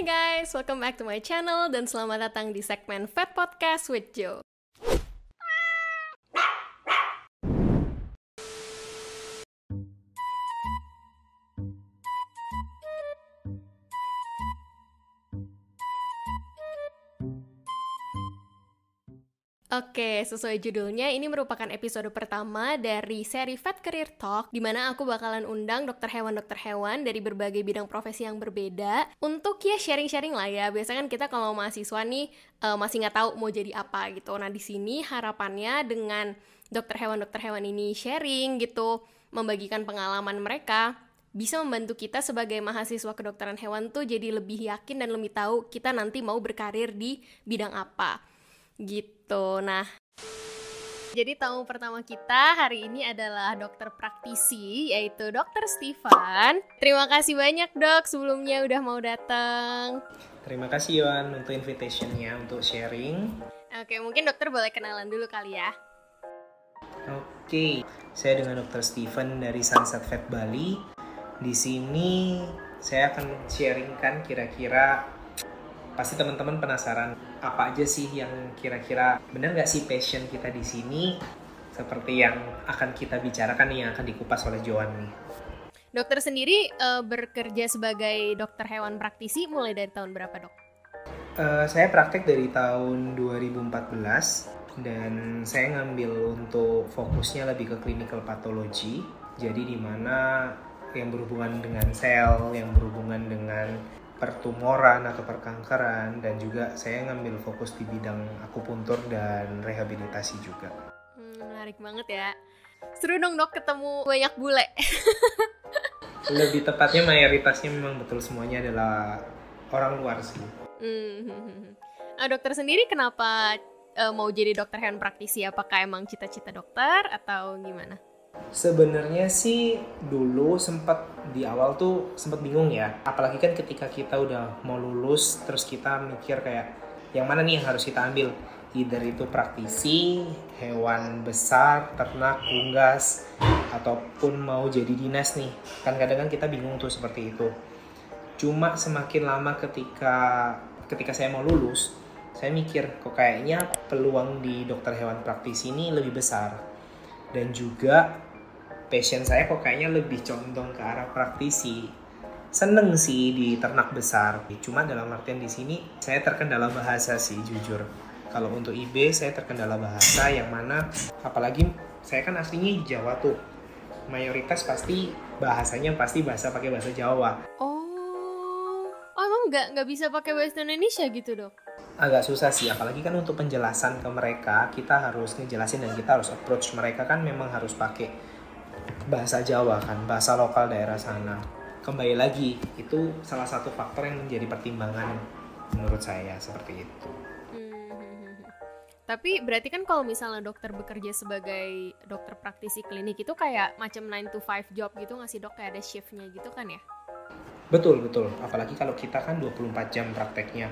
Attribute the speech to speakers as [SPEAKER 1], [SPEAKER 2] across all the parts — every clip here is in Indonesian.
[SPEAKER 1] Hai guys, welcome back to my channel dan selamat datang di segmen Fat Podcast with Joe. Oke, sesuai judulnya, ini merupakan episode pertama dari seri Fat Career Talk, di mana aku bakalan undang dokter hewan-dokter hewan dari berbagai bidang profesi yang berbeda, untuk ya sharing-sharing lah ya. Biasanya kan kita kalau mahasiswa nih, uh, masih nggak tahu mau jadi apa gitu. Nah, di sini harapannya dengan dokter hewan-dokter hewan ini sharing gitu, membagikan pengalaman mereka, bisa membantu kita sebagai mahasiswa kedokteran hewan tuh jadi lebih yakin dan lebih tahu kita nanti mau berkarir di bidang apa gitu. Nah, jadi tamu pertama kita hari ini adalah dokter praktisi yaitu dokter Stefan. Terima kasih banyak dok sebelumnya udah mau datang.
[SPEAKER 2] Terima kasih Yohan untuk invitationnya untuk sharing.
[SPEAKER 1] Oke, mungkin dokter boleh kenalan dulu kali ya.
[SPEAKER 2] Oke, saya dengan dokter Stephen dari Sunset Vet Bali. Di sini saya akan sharingkan kira-kira pasti teman-teman penasaran apa aja sih yang kira-kira benar nggak sih passion kita di sini seperti yang akan kita bicarakan nih yang akan dikupas oleh Joan nih.
[SPEAKER 1] Dokter sendiri uh, bekerja sebagai dokter hewan praktisi mulai dari tahun berapa dok?
[SPEAKER 2] Uh, saya praktek dari tahun 2014 dan saya ngambil untuk fokusnya lebih ke clinical pathology. Jadi di mana yang berhubungan dengan sel, yang berhubungan dengan pertumoran atau perkankeran dan juga saya ngambil fokus di bidang akupuntur dan rehabilitasi juga.
[SPEAKER 1] Hmm, menarik banget ya. Seru dong dok ketemu banyak bule.
[SPEAKER 2] Lebih tepatnya mayoritasnya memang betul semuanya adalah orang luar sih.
[SPEAKER 1] Hmm. Nah, dokter sendiri kenapa uh, mau jadi dokter hewan praktisi? Apakah emang cita-cita dokter atau gimana?
[SPEAKER 2] Sebenarnya sih dulu sempat di awal tuh sempat bingung ya. Apalagi kan ketika kita udah mau lulus terus kita mikir kayak yang mana nih yang harus kita ambil. Either itu praktisi, hewan besar, ternak, unggas, ataupun mau jadi dinas nih. Kan kadang kan kita bingung tuh seperti itu. Cuma semakin lama ketika ketika saya mau lulus, saya mikir kok kayaknya peluang di dokter hewan praktisi ini lebih besar. Dan juga passion saya kok kayaknya lebih condong ke arah praktisi. Seneng sih di ternak besar, cuma dalam artian di sini saya terkendala bahasa sih jujur. Kalau untuk IB saya terkendala bahasa yang mana apalagi saya kan aslinya Jawa tuh. Mayoritas pasti bahasanya pasti bahasa pakai bahasa Jawa.
[SPEAKER 1] Oh, oh emang nggak nggak bisa pakai bahasa Indonesia gitu dok?
[SPEAKER 2] Agak susah sih apalagi kan untuk penjelasan ke mereka kita harus ngejelasin dan kita harus approach mereka kan memang harus pakai bahasa Jawa kan, bahasa lokal daerah sana. Kembali lagi, itu salah satu faktor yang menjadi pertimbangan menurut saya seperti itu.
[SPEAKER 1] Hmm, tapi berarti kan kalau misalnya dokter bekerja sebagai dokter praktisi klinik itu kayak macam 9 to 5 job gitu nggak sih dok? Kayak ada shiftnya gitu kan ya?
[SPEAKER 2] Betul, betul. Apalagi kalau kita kan 24 jam prakteknya.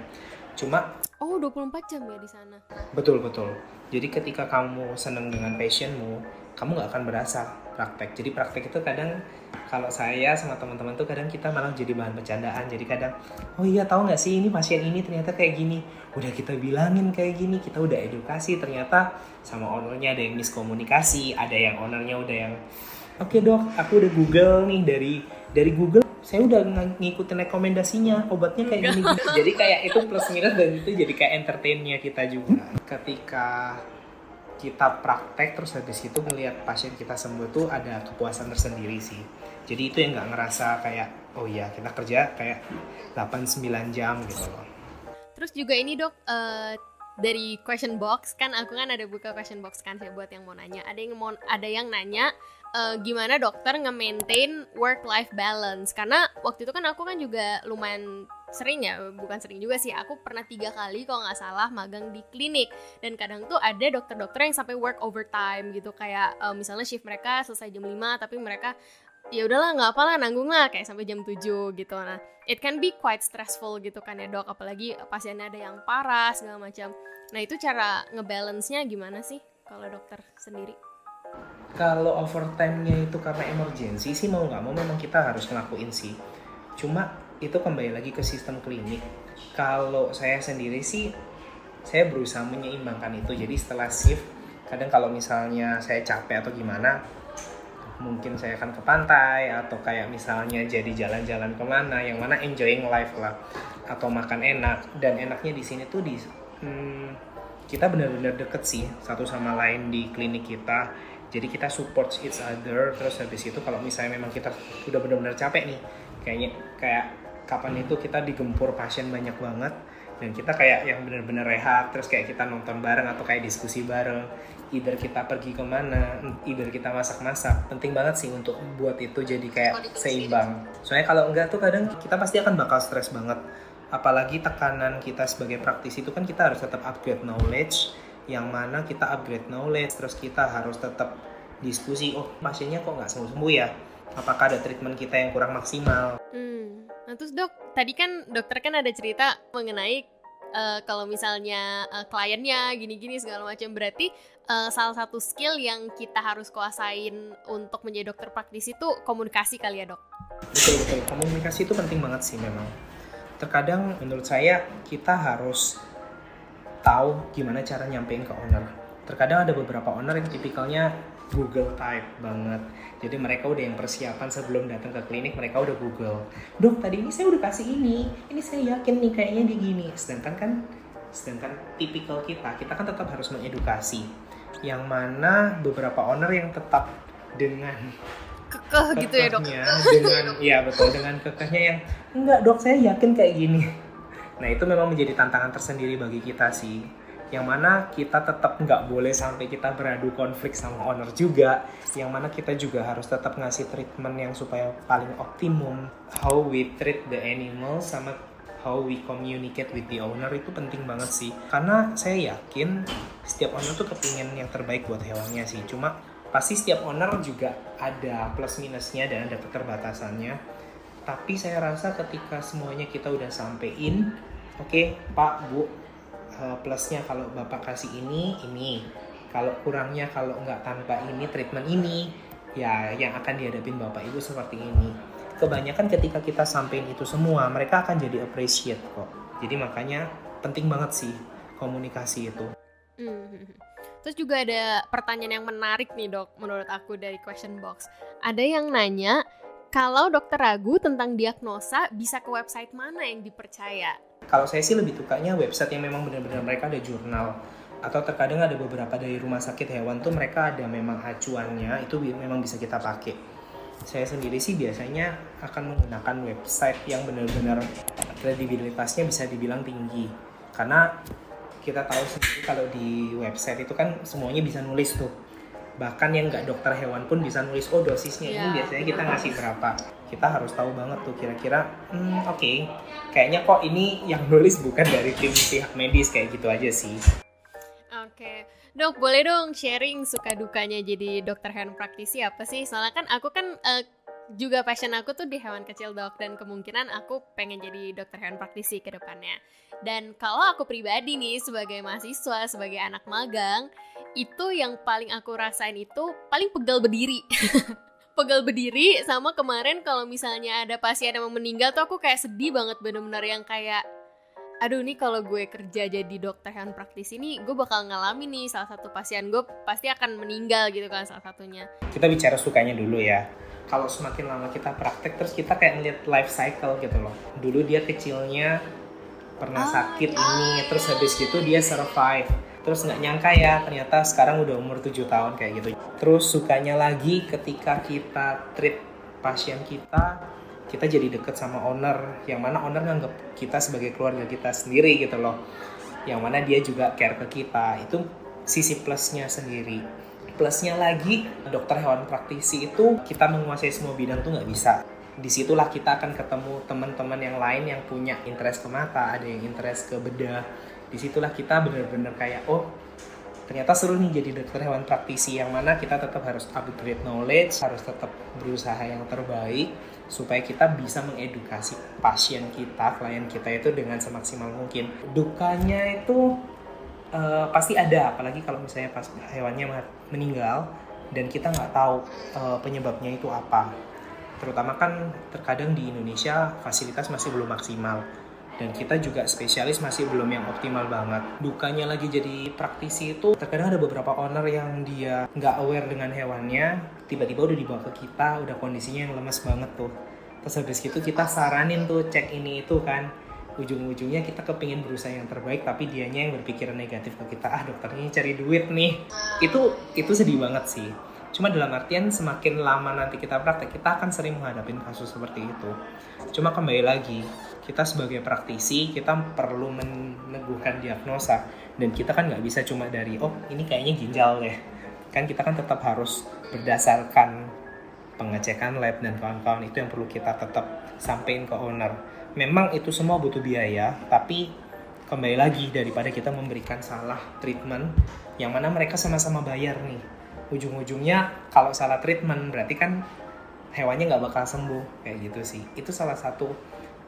[SPEAKER 2] Cuma
[SPEAKER 1] Oh, 24 jam ya di sana.
[SPEAKER 2] Betul, betul. Jadi ketika kamu seneng dengan passionmu, kamu nggak akan berasa praktek. Jadi praktek itu kadang kalau saya sama teman-teman tuh kadang kita malah jadi bahan bercandaan. Jadi kadang, oh iya tahu nggak sih ini pasien ini ternyata kayak gini. Udah kita bilangin kayak gini, kita udah edukasi. Ternyata sama ownernya ada yang miskomunikasi, ada yang ownernya udah yang, oke okay, dok, aku udah Google nih dari dari Google saya udah ng ngikutin rekomendasinya obatnya kayak gini, gini. jadi kayak itu plus minus dan itu jadi kayak entertainnya kita juga ketika kita praktek terus habis itu melihat pasien kita sembuh tuh ada kepuasan tersendiri sih. Jadi itu yang nggak ngerasa kayak oh iya kita kerja kayak 8-9 jam gitu loh.
[SPEAKER 1] Terus juga ini dok uh, dari question box kan aku kan ada buka question box kan saya buat yang mau nanya. Ada yang mau ada yang nanya uh, gimana dokter nge-maintain work life balance. Karena waktu itu kan aku kan juga lumayan sering ya bukan sering juga sih aku pernah tiga kali kalau nggak salah magang di klinik. Dan kadang tuh ada dokter-dokter yang sampai work overtime gitu kayak uh, misalnya shift mereka selesai jam 5 tapi mereka ya udahlah nggak apa lah nanggung lah kayak sampai jam 7 gitu. Nah it can be quite stressful gitu kan ya dok. Apalagi pasiennya ada yang parah segala macam. Nah itu cara ngebalance-nya gimana sih kalau dokter sendiri
[SPEAKER 2] kalau overtime-nya itu karena emergency sih mau nggak mau memang kita harus ngelakuin sih. Cuma itu kembali lagi ke sistem klinik. Kalau saya sendiri sih saya berusaha menyeimbangkan itu. Jadi setelah shift kadang kalau misalnya saya capek atau gimana mungkin saya akan ke pantai atau kayak misalnya jadi jalan-jalan ke mana yang mana enjoying life lah atau makan enak. Dan enaknya di sini tuh di hmm, kita benar-benar deket sih satu sama lain di klinik kita jadi kita support each other terus habis itu kalau misalnya memang kita udah benar-benar capek nih kayaknya kayak kapan itu kita digempur pasien banyak banget dan kita kayak yang benar-benar rehat terus kayak kita nonton bareng atau kayak diskusi bareng either kita pergi ke mana either kita masak-masak penting banget sih untuk buat itu jadi kayak seimbang. Soalnya kalau enggak tuh kadang kita pasti akan bakal stres banget. Apalagi tekanan kita sebagai praktisi itu kan kita harus tetap upgrade knowledge yang mana kita upgrade knowledge terus kita harus tetap diskusi oh pasiennya kok nggak sembuh-sembuh ya apakah ada treatment kita yang kurang maksimal
[SPEAKER 1] hmm. Nah terus dok, tadi kan dokter kan ada cerita mengenai uh, kalau misalnya uh, kliennya gini-gini segala macam berarti uh, salah satu skill yang kita harus kuasain untuk menjadi dokter praktis itu komunikasi kali ya dok?
[SPEAKER 2] Betul betul, komunikasi itu penting banget sih memang. Terkadang menurut saya kita harus tahu gimana cara nyampein ke owner. Terkadang ada beberapa owner yang tipikalnya Google type banget. Jadi mereka udah yang persiapan sebelum datang ke klinik mereka udah Google. Dok tadi ini saya udah kasih ini, ini saya yakin nih kayaknya di gini. Sedangkan kan, sedangkan tipikal kita, kita kan tetap harus mengedukasi. Yang mana beberapa owner yang tetap dengan
[SPEAKER 1] kekeh gitu ya dok.
[SPEAKER 2] Dengan, iya betul dengan kekehnya yang enggak dok saya yakin kayak gini. Nah itu memang menjadi tantangan tersendiri bagi kita sih. Yang mana kita tetap nggak boleh sampai kita beradu konflik sama owner juga. Yang mana kita juga harus tetap ngasih treatment yang supaya paling optimum. How we treat the animal sama how we communicate with the owner itu penting banget sih. Karena saya yakin setiap owner tuh kepingin yang terbaik buat hewannya sih. Cuma pasti setiap owner juga ada plus minusnya dan ada keterbatasannya tapi saya rasa ketika semuanya kita udah sampein oke okay, pak bu uh, plusnya kalau bapak kasih ini ini kalau kurangnya kalau nggak tanpa ini treatment ini ya yang akan dihadapin bapak ibu seperti ini kebanyakan ketika kita sampein itu semua mereka akan jadi appreciate kok jadi makanya penting banget sih komunikasi itu
[SPEAKER 1] mm-hmm. Terus juga ada pertanyaan yang menarik nih dok menurut aku dari question box. Ada yang nanya, kalau dokter ragu tentang diagnosa bisa ke website mana yang dipercaya?
[SPEAKER 2] Kalau saya sih lebih sukanya website yang memang benar-benar mereka ada jurnal atau terkadang ada beberapa dari rumah sakit hewan tuh mereka ada memang acuannya itu memang bisa kita pakai. Saya sendiri sih biasanya akan menggunakan website yang benar-benar kredibilitasnya bisa dibilang tinggi karena kita tahu sendiri kalau di website itu kan semuanya bisa nulis tuh bahkan yang nggak dokter hewan pun bisa nulis oh dosisnya yeah. ini iya. biasanya kita ngasih berapa kita harus tahu banget tuh kira-kira hmm, oke okay, kayaknya kok ini yang nulis bukan dari tim pihak medis kayak gitu aja sih
[SPEAKER 1] oke okay. dok boleh dong sharing suka dukanya jadi dokter hewan praktisi apa sih soalnya kan aku kan uh, juga passion aku tuh di hewan kecil dok dan kemungkinan aku pengen jadi dokter hewan praktisi ke depannya. Dan kalau aku pribadi nih sebagai mahasiswa, sebagai anak magang, itu yang paling aku rasain itu paling pegal berdiri. pegal berdiri sama kemarin kalau misalnya ada pasien yang meninggal tuh aku kayak sedih banget bener-bener yang kayak aduh nih kalau gue kerja jadi dokter hewan praktis ini gue bakal ngalamin nih salah satu pasien gue pasti akan meninggal gitu kan salah satunya
[SPEAKER 2] kita bicara sukanya dulu ya kalau semakin lama kita praktek terus kita kayak ngeliat life cycle gitu loh dulu dia kecilnya pernah oh, sakit oh, ini iya. terus habis gitu dia survive terus nggak nyangka ya ternyata sekarang udah umur 7 tahun kayak gitu. Terus sukanya lagi ketika kita treat pasien kita kita jadi deket sama owner yang mana owner nganggap kita sebagai keluarga kita sendiri gitu loh. Yang mana dia juga care ke kita itu sisi plusnya sendiri. Plusnya lagi dokter hewan praktisi itu kita menguasai semua bidang tuh nggak bisa. Di situlah kita akan ketemu teman-teman yang lain yang punya interest ke mata ada yang interest ke bedah di situlah kita benar-benar kayak oh ternyata seru nih jadi dokter hewan praktisi yang mana kita tetap harus upgrade knowledge harus tetap berusaha yang terbaik supaya kita bisa mengedukasi pasien kita klien kita itu dengan semaksimal mungkin. Dukanya itu uh, pasti ada apalagi kalau misalnya pas hewannya meninggal dan kita nggak tahu uh, penyebabnya itu apa. Terutama kan terkadang di Indonesia fasilitas masih belum maksimal dan kita juga spesialis masih belum yang optimal banget. Dukanya lagi jadi praktisi itu terkadang ada beberapa owner yang dia nggak aware dengan hewannya, tiba-tiba udah dibawa ke kita, udah kondisinya yang lemes banget tuh. Terus habis itu kita saranin tuh cek ini itu kan, ujung-ujungnya kita kepingin berusaha yang terbaik tapi dianya yang berpikiran negatif ke kita ah dokternya cari duit nih itu itu sedih banget sih cuma dalam artian semakin lama nanti kita praktek kita akan sering menghadapi kasus seperti itu. Cuma kembali lagi kita sebagai praktisi kita perlu meneguhkan diagnosa. Dan kita kan nggak bisa cuma dari oh ini kayaknya ginjal deh. Kan kita kan tetap harus berdasarkan pengecekan lab dan kawan-kawan itu yang perlu kita tetap sampaikan ke owner. Memang itu semua butuh biaya tapi kembali lagi daripada kita memberikan salah treatment yang mana mereka sama-sama bayar nih ujung-ujungnya kalau salah treatment berarti kan hewannya nggak bakal sembuh kayak gitu sih itu salah satu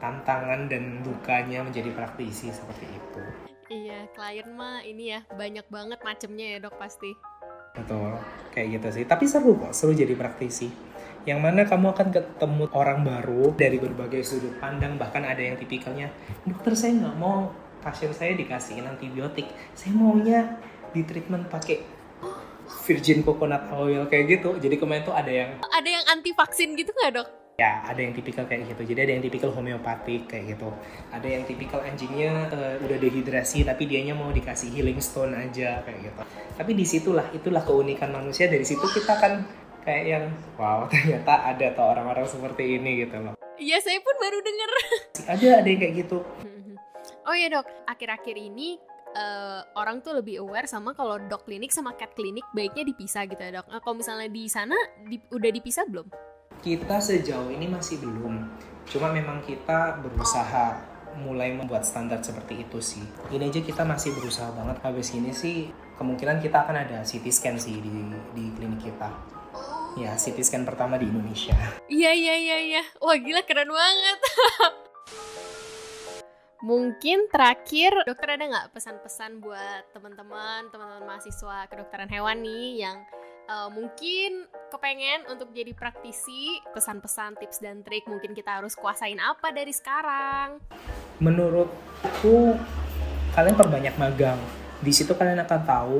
[SPEAKER 2] tantangan dan dukanya menjadi praktisi seperti itu.
[SPEAKER 1] Iya, klien mah ini ya banyak banget macemnya ya dok pasti.
[SPEAKER 2] Betul, kayak gitu sih. Tapi seru kok, seru jadi praktisi. Yang mana kamu akan ketemu orang baru dari berbagai sudut pandang, bahkan ada yang tipikalnya, dokter saya nggak mau pasien saya dikasihin antibiotik, saya maunya di treatment pakai virgin coconut oil kayak gitu. Jadi kemarin tuh ada yang
[SPEAKER 1] ada yang anti vaksin gitu nggak dok?
[SPEAKER 2] ya ada yang tipikal kayak gitu. Jadi ada yang tipikal homeopatik kayak gitu. Ada yang tipikal anjingnya uh, udah dehidrasi tapi dianya mau dikasih healing stone aja kayak gitu. Tapi di situlah itulah keunikan manusia. Dari situ kita kan kayak yang wow ternyata ada tuh orang-orang seperti ini gitu loh.
[SPEAKER 1] Iya saya pun baru denger.
[SPEAKER 2] Ada ada yang kayak gitu.
[SPEAKER 1] Oh ya dok. Akhir-akhir ini uh, orang tuh lebih aware sama kalau dog klinik sama cat klinik baiknya dipisah gitu ya dok. Nah, kalau misalnya di sana di, udah dipisah belum?
[SPEAKER 2] Kita sejauh ini masih belum. Cuma memang kita berusaha mulai membuat standar seperti itu sih. Ini aja kita masih berusaha banget. Habis ini sih kemungkinan kita akan ada CT scan sih di, di klinik kita. Ya, CT scan pertama di Indonesia.
[SPEAKER 1] Iya, iya, iya, iya. Wah, gila keren banget. Mungkin terakhir, dokter ada nggak pesan-pesan buat teman-teman, teman-teman mahasiswa kedokteran hewan nih yang uh, mungkin kepengen untuk jadi praktisi, pesan-pesan, tips dan trik mungkin kita harus kuasain apa dari sekarang?
[SPEAKER 2] Menurutku kalian perbanyak magang. Di situ kalian akan tahu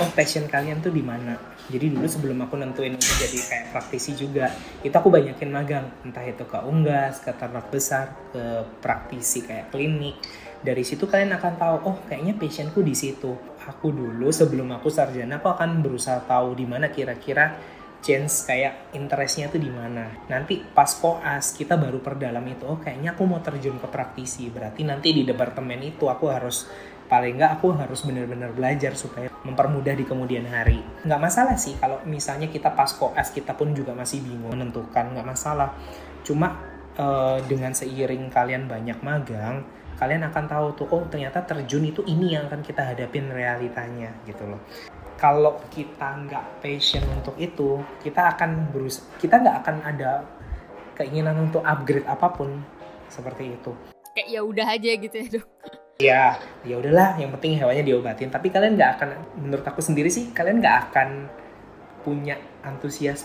[SPEAKER 2] oh passion kalian tuh di mana. Jadi dulu sebelum aku nentuin untuk jadi kayak praktisi juga, itu aku banyakin magang, entah itu ke unggas, ke ternak besar, ke praktisi kayak klinik. Dari situ kalian akan tahu, oh kayaknya passionku di situ aku dulu sebelum aku sarjana aku akan berusaha tahu di mana kira-kira chance kayak interestnya tuh di mana. Nanti pas koas kita baru perdalam itu, oh kayaknya aku mau terjun ke praktisi. Berarti nanti di departemen itu aku harus paling nggak aku harus benar-benar belajar supaya mempermudah di kemudian hari. Nggak masalah sih kalau misalnya kita pas koas kita pun juga masih bingung menentukan, nggak masalah. Cuma uh, dengan seiring kalian banyak magang, kalian akan tahu tuh oh ternyata terjun itu ini yang akan kita hadapin realitanya gitu loh kalau kita nggak passion untuk itu kita akan berusaha kita nggak akan ada keinginan untuk upgrade apa pun seperti itu
[SPEAKER 1] kayak ya udah aja gitu ya dok
[SPEAKER 2] ya ya udahlah yang penting hewannya diobatin. Tapi kalian nggak akan menurut aku sendiri sih kalian nggak akan punya antusias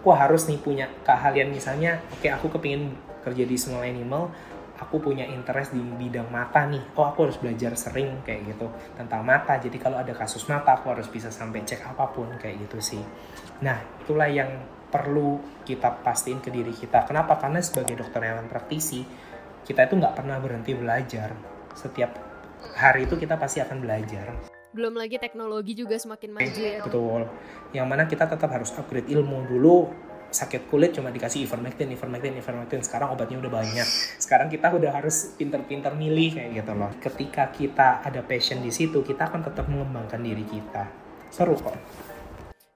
[SPEAKER 2] aku harus nih punya keahlian. Misalnya oke okay, aku kepingin kerja di small animal aku punya interest di bidang mata nih. Oh aku harus belajar sering kayak gitu. Tentang mata. Jadi kalau ada kasus mata aku harus bisa sampai cek apa pun kayak gitu sih. Nah itulah yang perlu kita pastiin ke diri kita. Kenapa? Karena sebagai dokter hewan praktisi kita itu nggak pernah berhenti belajar setiap hari itu kita pasti akan belajar
[SPEAKER 1] belum lagi teknologi juga semakin maju ya
[SPEAKER 2] betul yang mana kita tetap harus upgrade ilmu dulu sakit kulit cuma dikasih ivermectin, ivermectin, ivermectin. Sekarang obatnya udah banyak. Sekarang kita udah harus pinter-pinter milih kayak gitu loh. Ketika kita ada passion di situ, kita akan tetap mengembangkan diri kita. Seru kok.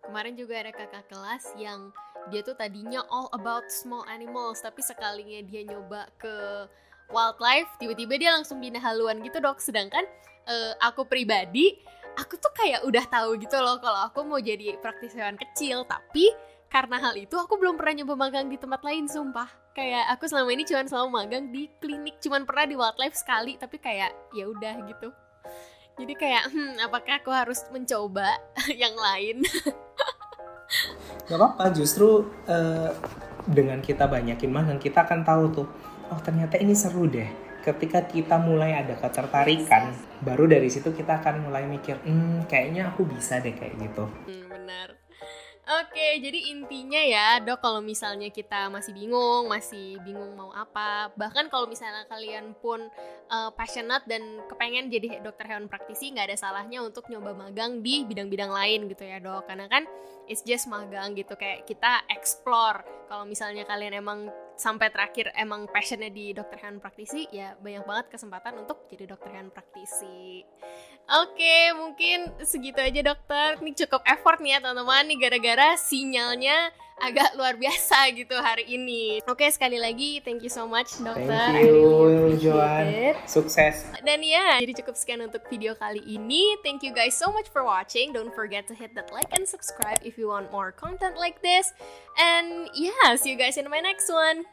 [SPEAKER 1] Kemarin juga ada kakak kelas yang dia tuh tadinya all about small animals, tapi sekalinya dia nyoba ke wildlife, tiba-tiba dia langsung pindah haluan gitu dok. Sedangkan uh, aku pribadi, aku tuh kayak udah tahu gitu loh kalau aku mau jadi praktisi hewan kecil, tapi karena hal itu aku belum pernah nyoba magang di tempat lain sumpah. Kayak aku selama ini cuma selalu magang di klinik. Cuman pernah di wildlife sekali tapi kayak ya udah gitu. Jadi kayak hmm, apakah aku harus mencoba yang lain?
[SPEAKER 2] Gak apa-apa justru uh, dengan kita banyakin magang kita akan tahu tuh oh ternyata ini seru deh. Ketika kita mulai ada ketertarikan baru dari situ kita akan mulai mikir hmm kayaknya aku bisa deh kayak gitu.
[SPEAKER 1] Hmm, benar. Oke, jadi intinya ya, dok, kalau misalnya kita masih bingung, masih bingung mau apa, bahkan kalau misalnya kalian pun uh, passionate dan kepengen jadi dokter hewan praktisi, nggak ada salahnya untuk nyoba magang di bidang-bidang lain gitu ya, dok. Karena kan it's just magang gitu, kayak kita explore. Kalau misalnya kalian emang sampai terakhir emang passionnya di dokter hewan praktisi, ya banyak banget kesempatan untuk jadi dokter hewan praktisi. Oke, mungkin segitu aja dokter. Ini cukup effort nih ya teman-teman nih gara-gara sinyalnya agak luar biasa gitu hari ini. Oke, sekali lagi thank you so much dokter.
[SPEAKER 2] Thank you, Joan. Sukses.
[SPEAKER 1] Dan ya, jadi cukup sekian untuk video kali ini. Thank you guys so much for watching. Don't forget to hit that like and subscribe if you want more content like this. And yeah, see you guys in my next one.